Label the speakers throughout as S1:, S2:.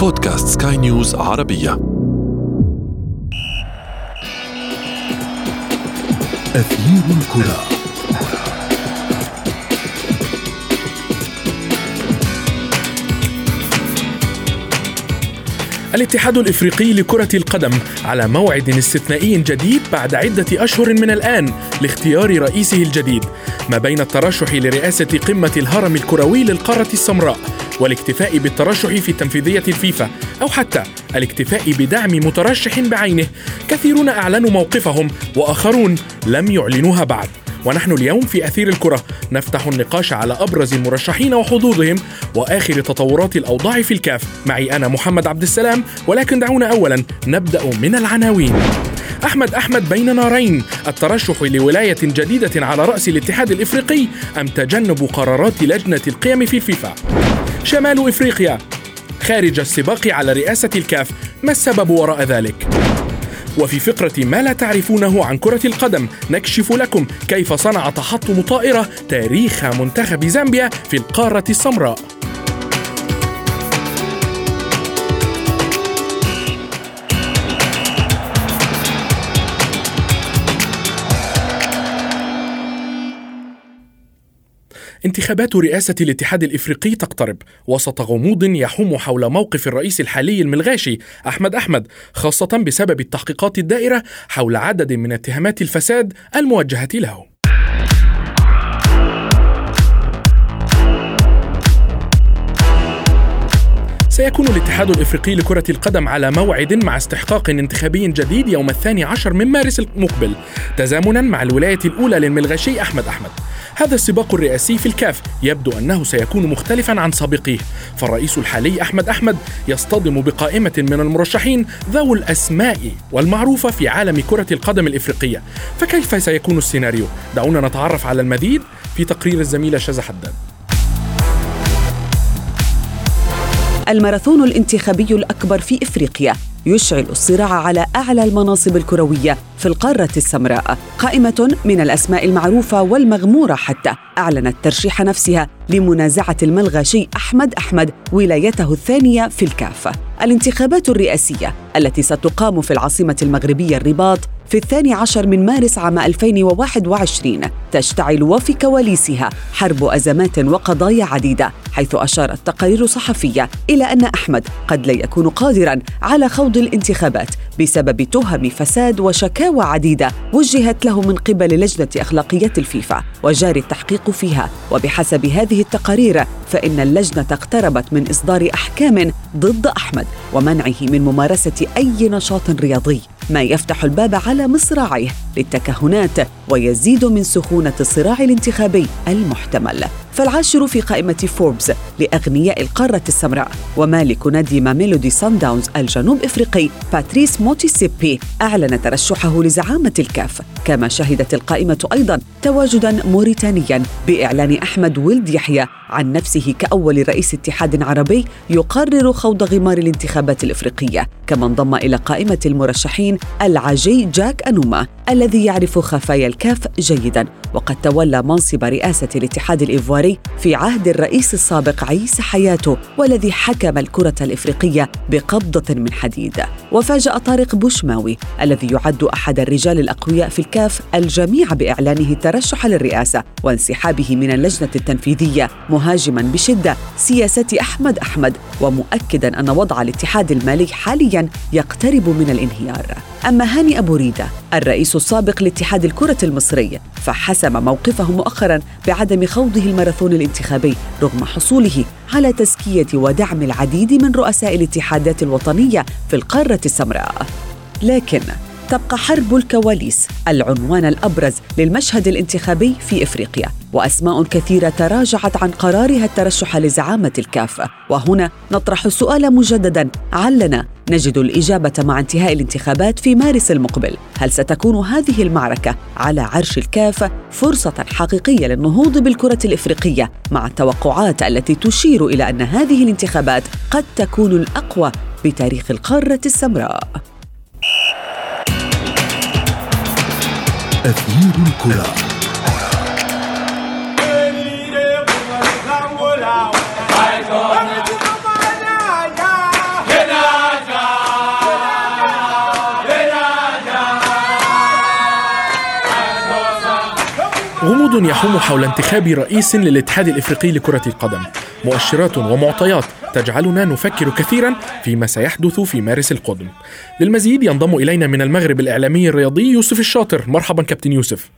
S1: بودكاست سكاي نيوز عربية.
S2: أثير الكرة.
S3: الاتحاد الإفريقي لكرة القدم على موعد استثنائي جديد بعد عدة أشهر من الآن لاختيار رئيسه الجديد ما بين الترشح لرئاسة قمة الهرم الكروي للقارة السمراء والاكتفاء بالترشح في تنفيذية الفيفا أو حتى الاكتفاء بدعم مترشح بعينه. كثيرون أعلنوا موقفهم وآخرون لم يعلنوها بعد. ونحن اليوم في أثير الكرة نفتح النقاش على أبرز المرشحين وحظوظهم وآخر تطورات الأوضاع في الكاف. معي أنا محمد عبد السلام ولكن دعونا أولا نبدأ من العناوين. أحمد أحمد بين نارين الترشح لولاية جديدة على رأس الاتحاد الإفريقي أم تجنب قرارات لجنة القيم في الفيفا؟ شمال إفريقيا خارج السباق على رئاسة الكاف ما السبب وراء ذلك؟ وفي فقرة ما لا تعرفونه عن كرة القدم نكشف لكم كيف صنع تحطم طائرة تاريخ منتخب زامبيا في القارة السمراء انتخابات رئاسة الاتحاد الإفريقي تقترب وسط غموض يحوم حول موقف الرئيس الحالي الملغاشي أحمد أحمد خاصة بسبب التحقيقات الدائرة حول عدد من اتهامات الفساد الموجهة له. سيكون الاتحاد الإفريقي لكرة القدم على موعد مع استحقاق انتخابي جديد يوم الثاني عشر من مارس المقبل تزامنا مع الولاية الأولى للملغشي أحمد أحمد. هذا السباق الرئاسي في الكاف يبدو أنه سيكون مختلفا عن سابقيه. فالرئيس الحالي أحمد أحمد يصطدم بقائمة من المرشحين ذو الأسماء والمعروفة في عالم كرة القدم الإفريقية. فكيف سيكون السيناريو؟ دعونا نتعرف على المزيد في تقرير الزميلة شذى حداد.
S4: الماراثون الانتخابي الأكبر في إفريقيا. يشعل الصراع على أعلى المناصب الكروية. في القارة السمراء. قائمة من الأسماء المعروفة والمغمورة حتى أعلنت ترشيح نفسها لمنازعة الملغاشي أحمد أحمد ولايته الثانية في الكافة الانتخابات الرئاسية التي ستقام في العاصمة المغربية الرباط في الثاني عشر من مارس عام 2021 تشتعل وفي كواليسها حرب أزمات وقضايا عديدة حيث أشارت تقارير صحفية إلى أن أحمد قد لا يكون قادراً على خوض الانتخابات بسبب تهم فساد وشكاوى عديدة وجهت له من قبل لجنة أخلاقيات الفيفا وجاري التحقيق فيها. وبحسب هذه التقارير فإن اللجنة اقتربت من إصدار أحكام ضد أحمد ومنعه من ممارسة أي نشاط رياضي. ما يفتح الباب على مصراعيه للتكهنات ويزيد من سخونة الصراع الانتخابي المحتمل. فالعاشر في قائمة فوربس لأغنياء القارة السمراء ومالك نادي ماميلودي صن داونز الجنوب إفريقي باتريس موتيسيبي أعلن ترشحه لزعامة الكاف. كما شهدت القائمة أيضا تواجدا موريتانيا بإعلان أحمد ولد يحيى عن نفسه كأول رئيس اتحاد عربي يقرر خوض غمار الانتخابات الإفريقية. كما انضم إلى قائمة المرشحين العاجي جاك أنوما الذي يعرف خفايا الكاف جيدا وقد تولى منصب رئاسة الاتحاد الإيفواري في عهد الرئيس السابق عيسى حياته والذي حكم الكرة الإفريقية بقبضة من حديد. وفاجأ طارق بوشماوي الذي يعد أحد الرجال الأقوياء في الكاف الجميع بإعلانه الترشح للرئاسة وانسحابه من اللجنة التنفيذية مهاجما بشدة سياسة أحمد أحمد ومؤكدا أن وضع الاتحاد المالي حاليا يقترب من الانهيار. أما هاني أبو ريدة الرئيس السابق لاتحاد الكرة المصري فحسم موقفه مؤخرا بعدم خوضه الماراثون الانتخابي رغم حصوله على تزكية ودعم العديد من رؤساء الاتحادات الوطنية في القارة السمراء. لكن تبقى حرب الكواليس العنوان الأبرز للمشهد الانتخابي في إفريقيا. وأسماء كثيرة تراجعت عن قرارها الترشح لزعامة الكاف. وهنا نطرح السؤال مجددا. علنا نجد الإجابة مع انتهاء الانتخابات في مارس المقبل. هل ستكون هذه المعركة على عرش الكاف فرصة حقيقية للنهوض بالكرة الإفريقية مع التوقعات التي تشير إلى أن هذه الانتخابات قد تكون الأقوى بتاريخ القارة السمراء؟
S2: أثير الكرة.
S3: غموض يحوم حول انتخاب رئيس للاتحاد الإفريقي لكرة القدم. مؤشرات ومعطيات تجعلنا نفكر كثيرا فيما سيحدث في مارس القادم. للمزيد ينضم إلينا من المغرب الإعلامي الرياضي يوسف الشاطر، مرحبا كابتن يوسف.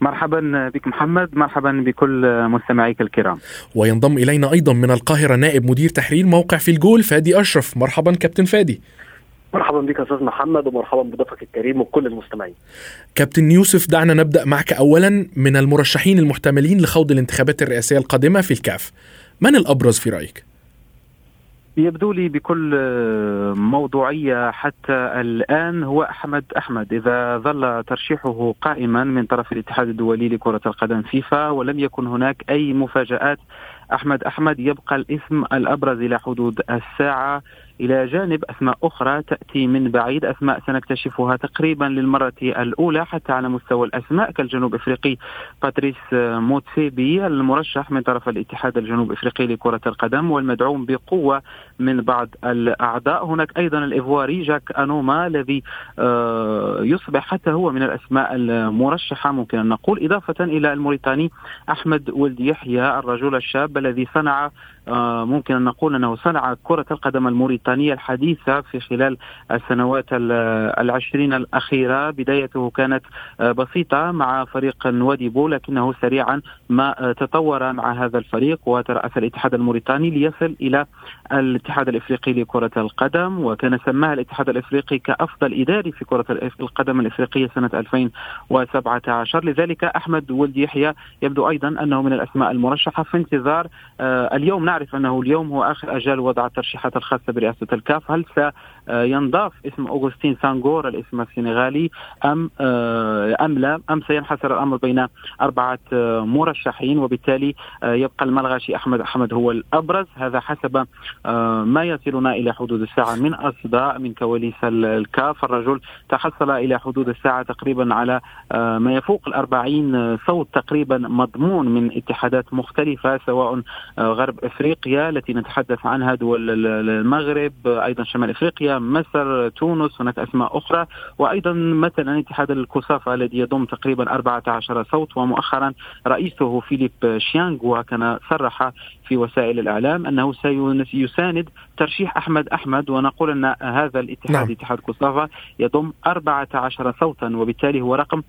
S5: مرحبا بك محمد مرحبا بكل مستمعيك الكرام
S3: وينضم إلينا أيضا من القاهرة نائب مدير تحرير موقع في الجول فادي أشرف مرحبا كابتن فادي
S6: مرحبا بك أستاذ محمد ومرحبا بضيفك الكريم وكل المستمعين.
S3: كابتن يوسف دعنا نبدأ معك اولا من المرشحين المحتملين لخوض الانتخابات الرئاسية القادمة في الكاف. من الأبرز في رأيك؟
S5: يبدو لي بكل موضوعية حتى الآن هو أحمد أحمد إذا ظل ترشيحه قائما من طرف الاتحاد الدولي لكرة القدم فيفا ولم يكن هناك أي مفاجآت أحمد أحمد يبقى الاسم الأبرز إلى حدود الساعة إلى جانب أسماء أخرى تأتي من بعيد. أسماء سنكتشفها تقريبا للمرة الأولى حتى على مستوى الأسماء كالجنوب إفريقي باتريس موتسيبي المرشح من طرف الاتحاد الجنوب إفريقي لكرة القدم والمدعوم بقوة من بعض الأعضاء. هناك أيضا الإيفواري جاك أنوما الذي آه، يصبح حتى هو من الأسماء المرشحة. ممكن أن نقول إضافة إلى الموريتاني أحمد ولد يحيى الرجل الشاب الذي صنع ممكن أن نقول أنه صنع كرة القدم الموريتانية الحديثة في خلال السنوات العشرين الأخيرة. بدايته كانت آه، بسيطة مع فريق نواديبو لكنه سريعا ما آه، تطور مع هذا الفريق وترأس الاتحاد الموريتاني ليصل إلى الاتحاد الإفريقي لكرة القدم وكان سماها الاتحاد الإفريقي كأفضل إداري في كرة القدم الإفريقية سنة 2017 لذلك أحمد ولد يحيى يبدو أيضا أنه من الأسماء المرشحة في انتظار اليوم نعرف أنه اليوم هو آخر أجال وضع الترشيحات الخاصة برئاسة الكاف، هل سينضاف اسم أوغستين سانغور الاسم السنغالي أم آه، أم لا؟ أم سينحصر الأمر بين أربعة آه، مرشحين؟ وبالتالي آه، يبقى الملغشي أحمد أحمد هو الأبرز. هذا حسب ما يصلنا إلى حدود الساعة من أصداء من كواليس الكاف. الرجل تحصل إلى حدود الساعة تقريبا على ما يفوق الأربعين صوت تقريبا مضمون من اتحادات مختلفة سواء غرب إفريقيا التي نتحدث عنها دول المغرب أيضا شمال إفريقيا مصر تونس هناك أسماء أخرى وأيضا مثلا اتحاد الكوسافا الذي يضم تقريبا 14 صوت ومؤخرا رئيسه فيليب شيانغ وكان صرح في وسائل الإعلام أنه سيساند ترشيح أحمد أحمد ونقول أن هذا الاتحاد نعم. اتحاد كوسافا يضم 14 صوتا وبالتالي هو رقم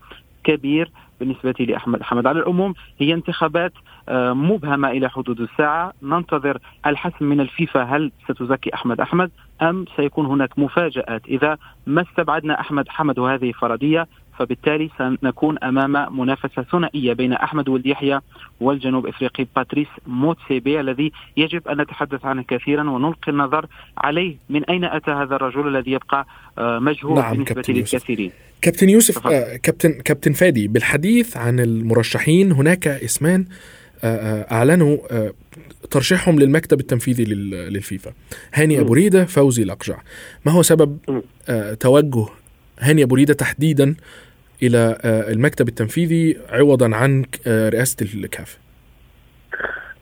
S5: كبير بالنسبة لأحمد أحمد. على العموم هي انتخابات آه، مبهمة إلى حدود الساعة. ننتظر الحسم من الفيفا. هل ستزكي أحمد أحمد أم سيكون هناك مفاجآت؟ إذا ما استبعدنا أحمد حمد وهذه فرضية فبالتالي سنكون أمام منافسة ثنائية بين أحمد ولد يحيى والجنوب إفريقي باتريس موتسيبي الذي يجب أن نتحدث عنه كثيرا ونلقي النظر عليه. من أين أتى هذا الرجل الذي يبقى آه، مجهول نعم بالنسبة للكثيرين؟
S3: كابتن يوسف آه كابتن كابتن فادي بالحديث عن المرشحين هناك اسمان آه, آه، أعلنوا ترشيحهم للمكتب التنفيذي للفيفا. هاني ابو ريده فوزي الأقجع. ما هو سبب توجه هاني ابو ريده تحديدا إلى آه، المكتب التنفيذي عوضا عن آه، رئاسة الكاف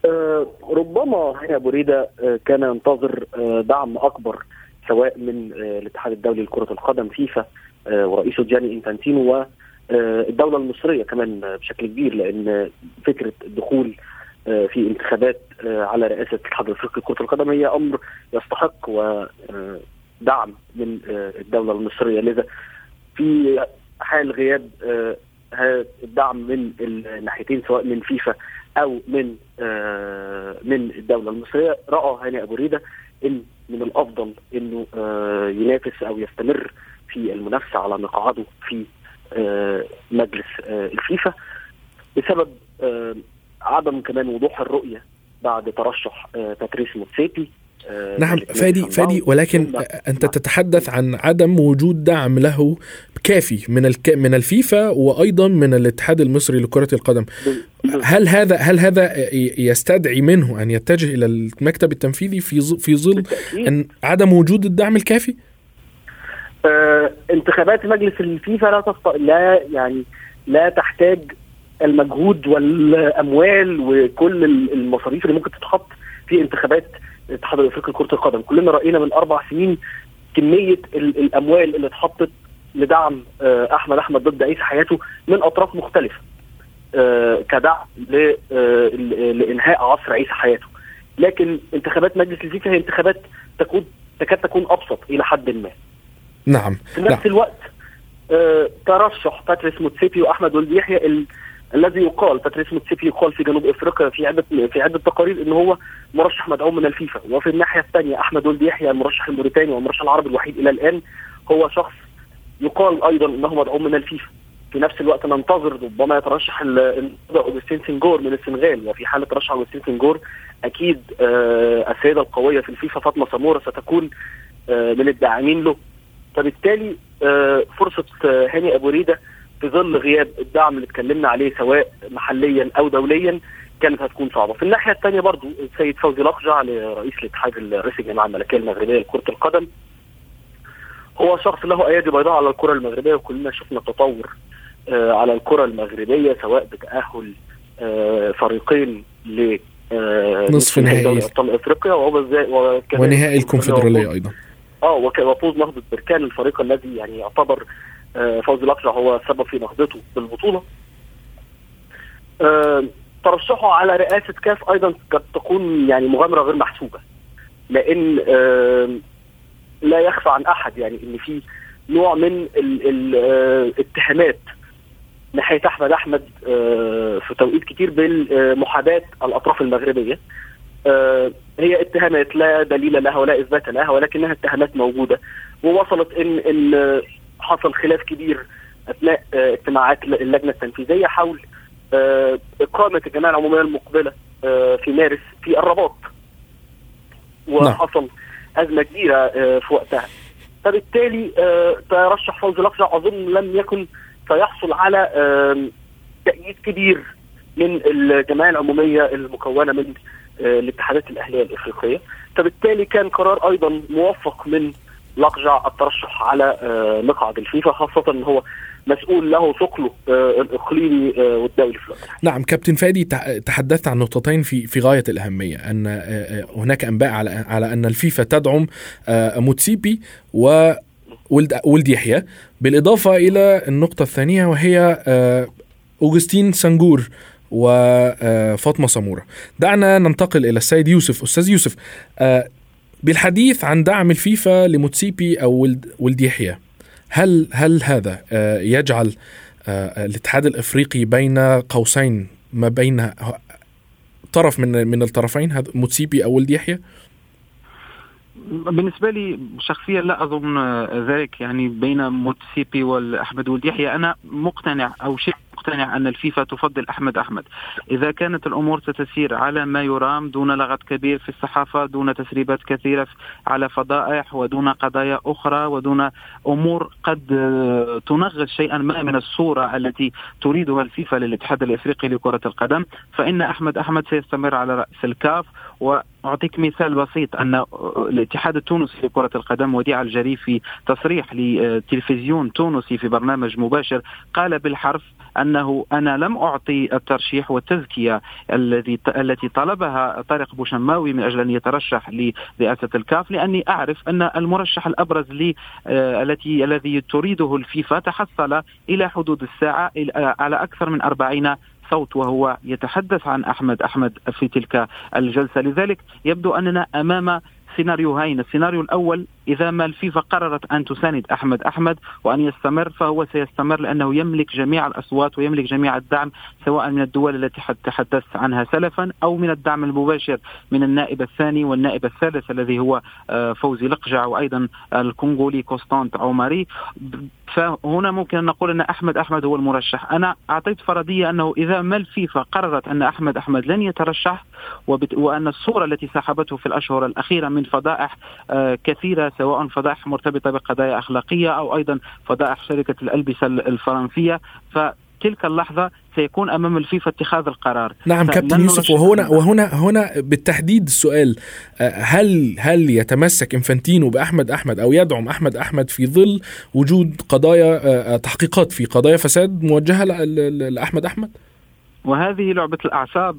S6: آه، ربما هاني أبو ريدة كان ينتظر دعم أكبر سواء من الاتحاد الدولي لكرة القدم فيفا ورئيسه جاني إنفانتينو والدولة المصرية كمان بشكل كبير لأن فكرة الدخول في انتخابات على رئاسة الاتحاد الأفريقي لكرة القدم هي أمر يستحق ودعم من الدولة المصرية. لذا في حال غياب آه، الدعم من الناحيتين سواء من فيفا أو من آه، من الدولة المصرية؟ رأى هاني أبو ريدة إن من الأفضل إنه آه، ينافس أو يستمر في المنافسة على مقعده في مجلس الفيفا بسبب عدم كمان وضوح الرؤية بعد ترشح باتريس موتسيبي
S3: نعم فادي فادي ولكن أنت تتحدث عن عدم وجود دعم له كافي من الك... من الفيفا وأيضا من الاتحاد المصري لكرة القدم هل هذا هل هذا يستدعي منه أن يتجه إلى المكتب التنفيذي في. في ظل أن عدم وجود الدعم الكافي
S6: آه، انتخابات مجلس الفيفا لا. لا يعني لا تحتاج المجهود والأموال وكل المصاريف اللي ممكن تتحط في انتخابات الاتحاد الافريقي لكرة القدم. كلنا رأينا من أربع سنين كمية الأموال اللي اتحطت لدعم آه، احمد أحمد ضد عيسى حياته من أطراف مختلفة كدعم لإنهاء عصر عيسى حياته. لكن انتخابات مجلس الفيفا هي انتخابات تكون تكاد تكون أبسط إلى حد ما.
S3: نعم.
S6: في نفس الوقت آه ترشح باتريس موتسيبي وأحمد ولد يحيى ال... الذي يقال باتريس موتسيبي يقال في جنوب إفريقيا في عدة في عدة تقارير ان هو مرشح مدعوم من الفيفا. وفي الناحية الثانية أحمد ولد يحيى المرشح الموريتاني والمرشح العربي الوحيد إلى الآن هو شخص يقال أيضا إنه مدعوم من الفيفا. في نفس الوقت ننتظر ربما يترشح اوغستين سنجور من السنغال. وفي حالة ترشح اوغستين سنجور أكيد آه السيدة القوية في الفيفا فاطمة سمورة ستكون آه من الداعمين له. فبالتالي آه فرصة هاني أبو ريدة في ظل غياب الدعم اللي اتكلمنا عليه سواء محليا أو دوليا كانت هتكون صعبة. في الناحية الثانية برضو السيد فوزي لقجع رئيس الاتحاد رئيس الجماعه الملكية المغربية لكرة القدم. هو شخص له أيادي بيضاء على الكرة المغربية وكلنا شفنا تطور آه على الكرة المغربية سواء بتأهل آه فريقين ل
S3: آه نصف نهائي.
S6: أبطال إفريقيا
S3: ونهائي الكونفدرالية أيضا.
S6: آه وفوز نهضة بركان الفريق الذي يعني يعتبر فوزي الاقجع هو السبب في نهضته بالبطولة. آه ترشحه على رئاسة كاف أيضا قد تكون يعني مغامرة غير محسوبة لأن آه لا يخفى عن أحد يعني إن في نوع من الاتهامات ناحية أحمد أحمد في توقيت كتير بالمحاباة الأطراف المغربية. هي اتهامات لا دليل لها ولا إثبات لها ولكنها اتهامات موجودة ووصلت إن إن حصل خلاف كبير أثناء اجتماعات اللجنة التنفيذية حول إقامة الجمعيه العمومية المقبلة في مارس في الرباط. وحصل أزمة كبيرة في وقتها. فبالتالي ترشح فوزي الاقجع اظن لم يكن سيحصل على تأييد كبير من الجمعيه العمومية المكونة من الاتحادات الأهلية الإفريقية. فبالتالي كان قرار أيضا موفق من لقجع الترشح على مقعد الفيفا خاصة إن هو مسؤول له ثقله الإقليمي والدولي في الوقت
S3: نعم كابتن فادي تحدثت عن نقطتين في في غاية الأهمية أن هناك أنباء على على أن الفيفا تدعم موتسيبي و ولد ولد يحيى بالإضافة إلى النقطة الثانية وهي أوغستين سانجور وفاطمه سموره. دعنا ننتقل إلى السيد يوسف، أستاذ يوسف بالحديث عن دعم الفيفا لموتسيبي أو ولد يحيى هل هل هذا يجعل الاتحاد الإفريقي بين قوسين ما بين طرف من من الطرفين هذا موتسيبي أو ولد يحيى؟
S5: بالنسبة لي شخصيا لا أظن ذلك يعني بين موتسيبي والأحمد ولد يحيى أنا مقتنع أو شيء مقتنع أن الفيفا تفضل أحمد أحمد. إذا كانت الأمور ستسير على ما يرام دون لغط كبير في الصحافة دون تسريبات كثيرة على فضائح ودون قضايا أخرى ودون أمور قد تنغص شيئا ما من الصورة التي تريدها الفيفا للاتحاد الإفريقي لكرة القدم فإن أحمد أحمد سيستمر على رأس الكاف. وأعطيك مثال بسيط أن الاتحاد التونسي لكرة القدم وديع الجري في تصريح لتلفزيون تونسي في برنامج مباشر قال بالحرف أنه أنا لم أعطي الترشيح والتزكية الذي التي طلبها طارق بوشماوي من أجل أن يترشح لرئاسة الكاف لأني أعرف أن المرشح الأبرز لي التي الذي تريده الفيفا تحصل إلى حدود الساعة على أكثر من 40 صوت وهو يتحدث عن احمد أحمد في تلك الجلسة. لذلك يبدو أننا أمام سيناريوهين. السيناريو الأول إذا ما الفيفا قررت أن تساند أحمد أحمد وأن يستمر فهو سيستمر لأنه يملك جميع الأصوات ويملك جميع الدعم سواء من الدول التي تحدثت عنها سلفا أو من الدعم المباشر من النائب الثاني والنائب الثالث الذي هو فوزي لقجع وأيضا الكونغولي كوستانت عمري فهنا ممكن أن نقول أن أحمد أحمد هو المرشح أنا أعطيت فرضية أنه إذا ما الفيفا قررت أن أحمد أحمد لن يترشح. وأن الصورة التي سحبته في الأشهر الأخيرة من فضائح آه كثيرة سواء فضائح مرتبطة بقضايا أخلاقية أو أيضا فضائح شركة الألبسة الفرنسية. ف تلك اللحظة سيكون أمام الفيفا اتخاذ القرار.
S3: نعم كابتن يوسف وهنا وهنا هنا بالتحديد السؤال هل هل يتمسك إنفانتينو بأحمد أحمد أو يدعم أحمد أحمد في ظل وجود قضايا تحقيقات في قضايا فساد موجهة لأحمد أحمد؟
S5: وهذه لعبة الأعصاب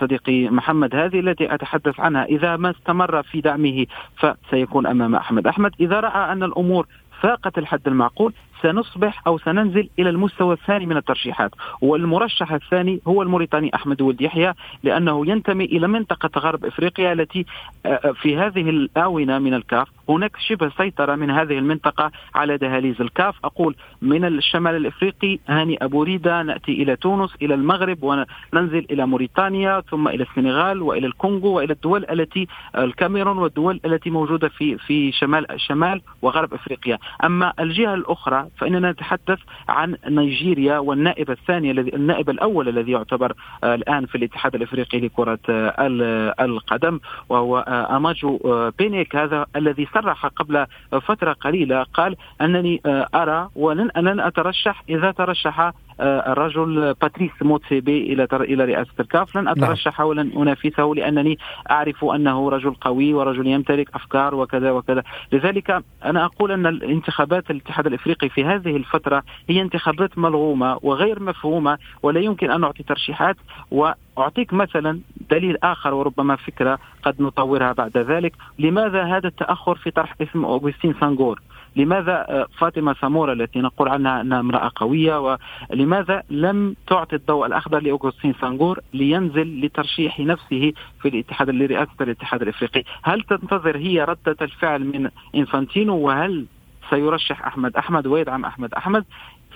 S5: صديقي محمد هذه التي أتحدث عنها إذا ما استمر في دعمه فسيكون أمام أحمد. أحمد إذا رأى أن الأمور فاقت الحد المعقول سنصبح أو سننزل إلى المستوى الثاني من الترشيحات. والمرشح الثاني هو الموريتاني أحمد ولد يحيى لأنه ينتمي إلى منطقة غرب إفريقيا التي آه، في هذه الآونة من الكاف هناك شبه سيطرة من هذه المنطقة على دهاليز الكاف. أقول من الشمال الإفريقي هاني أبو ريدة نأتي إلى تونس إلى المغرب وننزل إلى موريتانيا ثم إلى السنغال وإلى الكونغو وإلى الدول التي الكاميرون والدول التي موجودة في في شمال شمال وغرب إفريقيا، أما الجهة الأخرى فإننا نتحدث عن نيجيريا والنائب الثاني الذي النائب الأول الذي يعتبر آه، الآن في الاتحاد الإفريقي لكرة آه، القدم وهو آه، أماجو بينيك. هذا الذي صرح قبل فترة قليلة قال أنني أرى ولن أترشح إذا ترشح الرجل باتريس موتسيبي إلى إلى رئاسة الكاف لن نعم. أترشح. ولن أنافسه لأنني أعرف أنه رجل قوي ورجل يمتلك أفكار وكذا وكذا لذلك أنا أقول أن الانتخابات الاتحاد الإفريقي في هذه الفترة هي انتخابات ملغومة وغير مفهومة ولا يمكن أن نعطي ترشيحات وأعطيك مثلا دليل آخر وربما فكرة قد نطورها بعد ذلك لماذا هذا التأخر في طرح اسم اوغستين سانغور لماذا آه، فاطمة سامورا التي نقول عنها أنها امرأة قوية ولماذا لم تعطي الضوء الأخضر لأوغوستين سانغور لينزل لترشيح نفسه في الاتحاد لرئاسة الاتحاد الإفريقي؟ هل تنتظر هي ردة الفعل من إنفانتينو؟ وهل سيرشح أحمد أحمد؟ ويدعم أحمد أحمد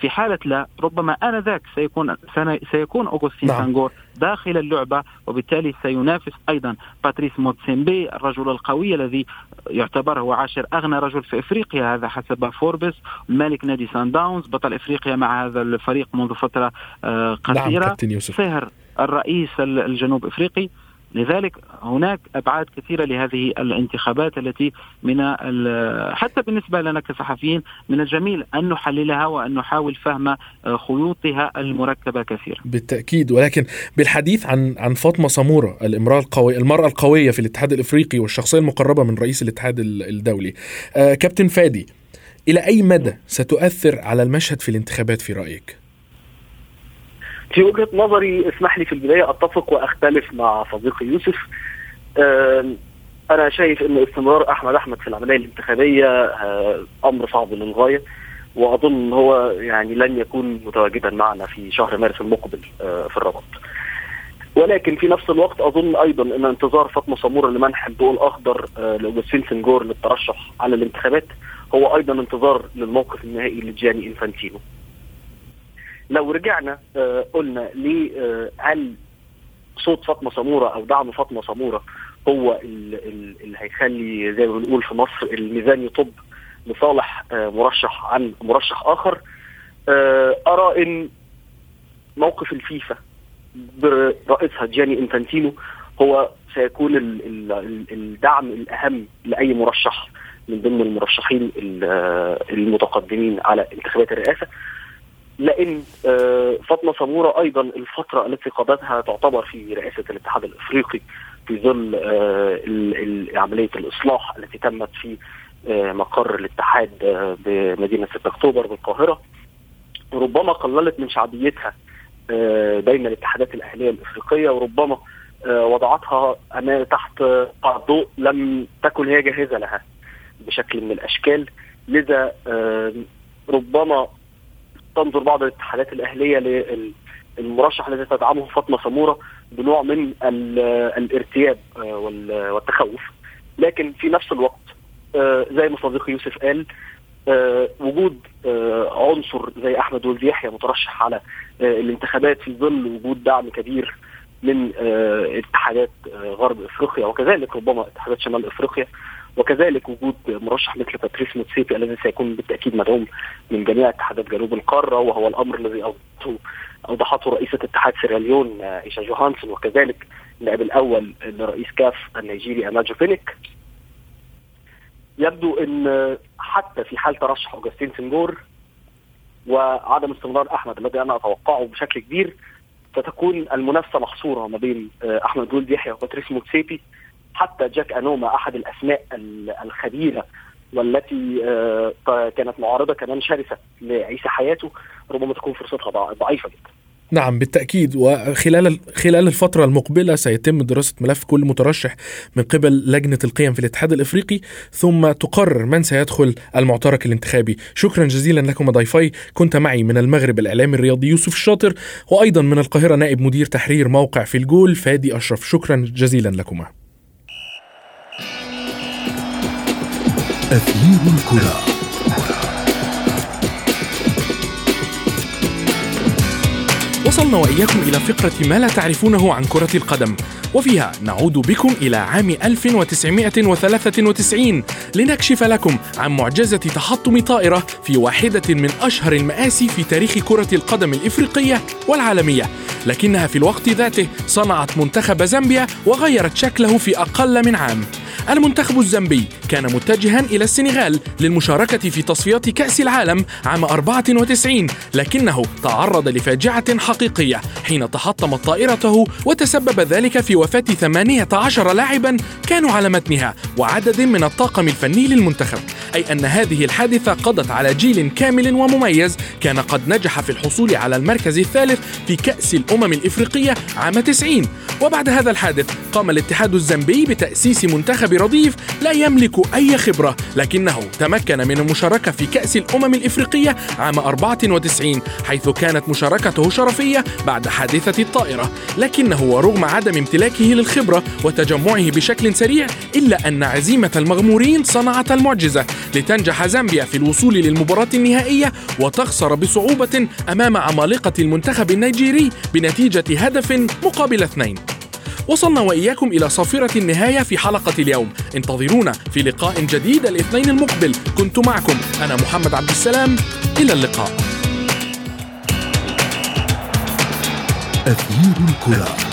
S5: في حالة لا ربما آنذاك سيكون سيكون أوغوستين نعم. سانغور داخل اللعبة وبالتالي سينافس أيضا باتريس موتسيبي الرجل القوي الذي يعتبر هو عاشر أغنى رجل في إفريقيا هذا حسب فوربس مالك نادي سان داونز بطل إفريقيا مع هذا الفريق منذ فترة آه، قصيرة. نعم سهر الرئيس الجنوب إفريقي. لذلك هناك أبعاد كثيرة لهذه الانتخابات التي من حتى بالنسبة لنا كصحفيين من الجميل أن نحللها وأن نحاول فهم خيوطها المركبة كثيرا.
S3: بالتأكيد ولكن بالحديث عن عن فاطمة سموره الإمرأة القويه المرأة القوية في الاتحاد الإفريقي والشخصية المقربة من رئيس الاتحاد الدولي. آه كابتن فادي إلى أي مدى ستؤثر على المشهد في الانتخابات في رأيك؟
S6: في وجهة نظري اسمح لي في البداية أتفق وأختلف مع صديقي يوسف أنا شايف إن استمرار أحمد أحمد في العملية الانتخابية آه، أمر صعب للغاية وأظن هو يعني لن يكون متواجدا معنا في شهر مارس المقبل آه، في الرباط. ولكن في نفس الوقت أظن أيضا إن انتظار فاطمة سموره لمنح الضوء الأخضر آه، لأوجستين سنجور للترشح على الانتخابات هو أيضا انتظار للموقف النهائي لجاني إنفانتينو. لو رجعنا آه، قلنا ليه آه، صوت فاطمة سمورة أو دعم فاطمة سمورة هو اللي هيخلي زي ما بنقول في مصر الميزان يطب لصالح آه، مرشح عن مرشح آخر. أرى إن موقف الفيفا برئيسها جاني إنفانتينو هو سيكون الدعم الأهم لأي مرشح من ضمن المرشحين المتقدمين على انتخابات الرئاسة. لأن آه، فاطمه سموره أيضا الفترة التي قضتها تعتبر في رئاسة الاتحاد الأفريقي في ظل آه، عملية الإصلاح التي تمت في آه، مقر الاتحاد بمدينة 6 أكتوبر بالقاهرة. ربما قللت من شعبيتها بين الاتحادات الأهلية الأفريقية وربما وضعتها تحت ضوء لم تكن هي جاهزة لها بشكل من الأشكال. لذا ربما تنظر بعض الاتحادات الأهلية للمرشح الذي تدعمه فاطمة سمورة بنوع من الارتياب آه، والتخوف. لكن في نفس الوقت آه، زي ما صديقي يوسف قال آه، وجود عنصر زي أحمد ولد يحيى مترشح على الانتخابات في ظل وجود دعم كبير من اتحادات غرب افريقيا وكذلك ربما اتحادات شمال افريقيا وكذلك وجود مرشح مثل باتريس موتسيبي الذي سيكون بالتأكيد مدعوم من جميع اتحادات جنوب القارة وهو الأمر الذي اوضحته أوضحته رئيسه اتحاد سيراليون إيشا جوهانسون وكذلك النائب الأول لرئيس كاف النيجيري أماجو بينيك. يبدو إن حتى في حال ترشح اوجستين سنجور وعدم استمرار أحمد الذي أنا أتوقعه بشكل كبير ستكون المنافسة محصوره ما بين أحمد ولد يحيى وباتريس موتسيبي حتى جاك انوما أحد الاسماء الخبيره والتي آه، كانت معارضة كمان شرسة لعيسى حياته ربما تكون فرصتها ضعيفة جدا.
S3: نعم بالتأكيد. وخلال خلال الفترة المقبلة سيتم دراسة ملف كل مترشح من قبل لجنة القيم في الاتحاد الإفريقي ثم تقرر من سيدخل المعترك الانتخابي. شكرا جزيلا لكم ضيفي. كنت معي من المغرب الإعلامي الرياضي يوسف الشاطر وأيضا من القاهرة نائب مدير تحرير موقع في الجول فادي أشرف. شكرا جزيلا لكما.
S2: أثير الكرة.
S3: وصلنا وإياكم إلى فقرة ما لا تعرفونه عن كرة القدم. وفيها نعود بكم إلى عام 1993 لنكشف لكم عن معجزة تحطم طائرة في واحدة من أشهر المآسي في تاريخ كرة القدم الإفريقية والعالمية. لكنها في الوقت ذاته صنعت منتخب زامبيا وغيرت شكله في أقل من عام. المنتخب الزامبي كان متجها إلى السنغال للمشاركة في تصفيات كأس العالم عام 94 لكنه تعرض لفاجعة حقيقية حين تحطمت طائرته وتسبب ذلك في وفاة 18 لاعبا كانوا على متنها وعدد من الطاقم الفني للمنتخب. أي أن هذه الحادثة قضت على جيل كامل ومميز كان قد نجح في الحصول على المركز الثالث في كأس الأمم الإفريقية عام 90 وبعد هذا الحادث قام الاتحاد الزامبي بتأسيس منتخب رديف لا يملك أي خبرة لكنه تمكن من المشاركة في كأس الأمم الإفريقية عام 94 حيث كانت مشاركته شرفية بعد حادثة الطائرة. لكنه ورغم عدم امتلاكه للخبرة وتجمعه بشكل سريع إلا أن عزيمة المغمورين صنعت المعجزة لتنجح زامبيا في الوصول للمباراة النهائية وتخسر بصعوبة أمام عمالقة المنتخب النيجيري بنتيجة هدف مقابل اثنين. وصلنا وإياكم إلى صافرة النهاية في حلقة اليوم. انتظرونا في لقاء جديد الاثنين المقبل. كنت معكم أنا محمد عبد السلام. إلى اللقاء.
S2: أثير الكرة.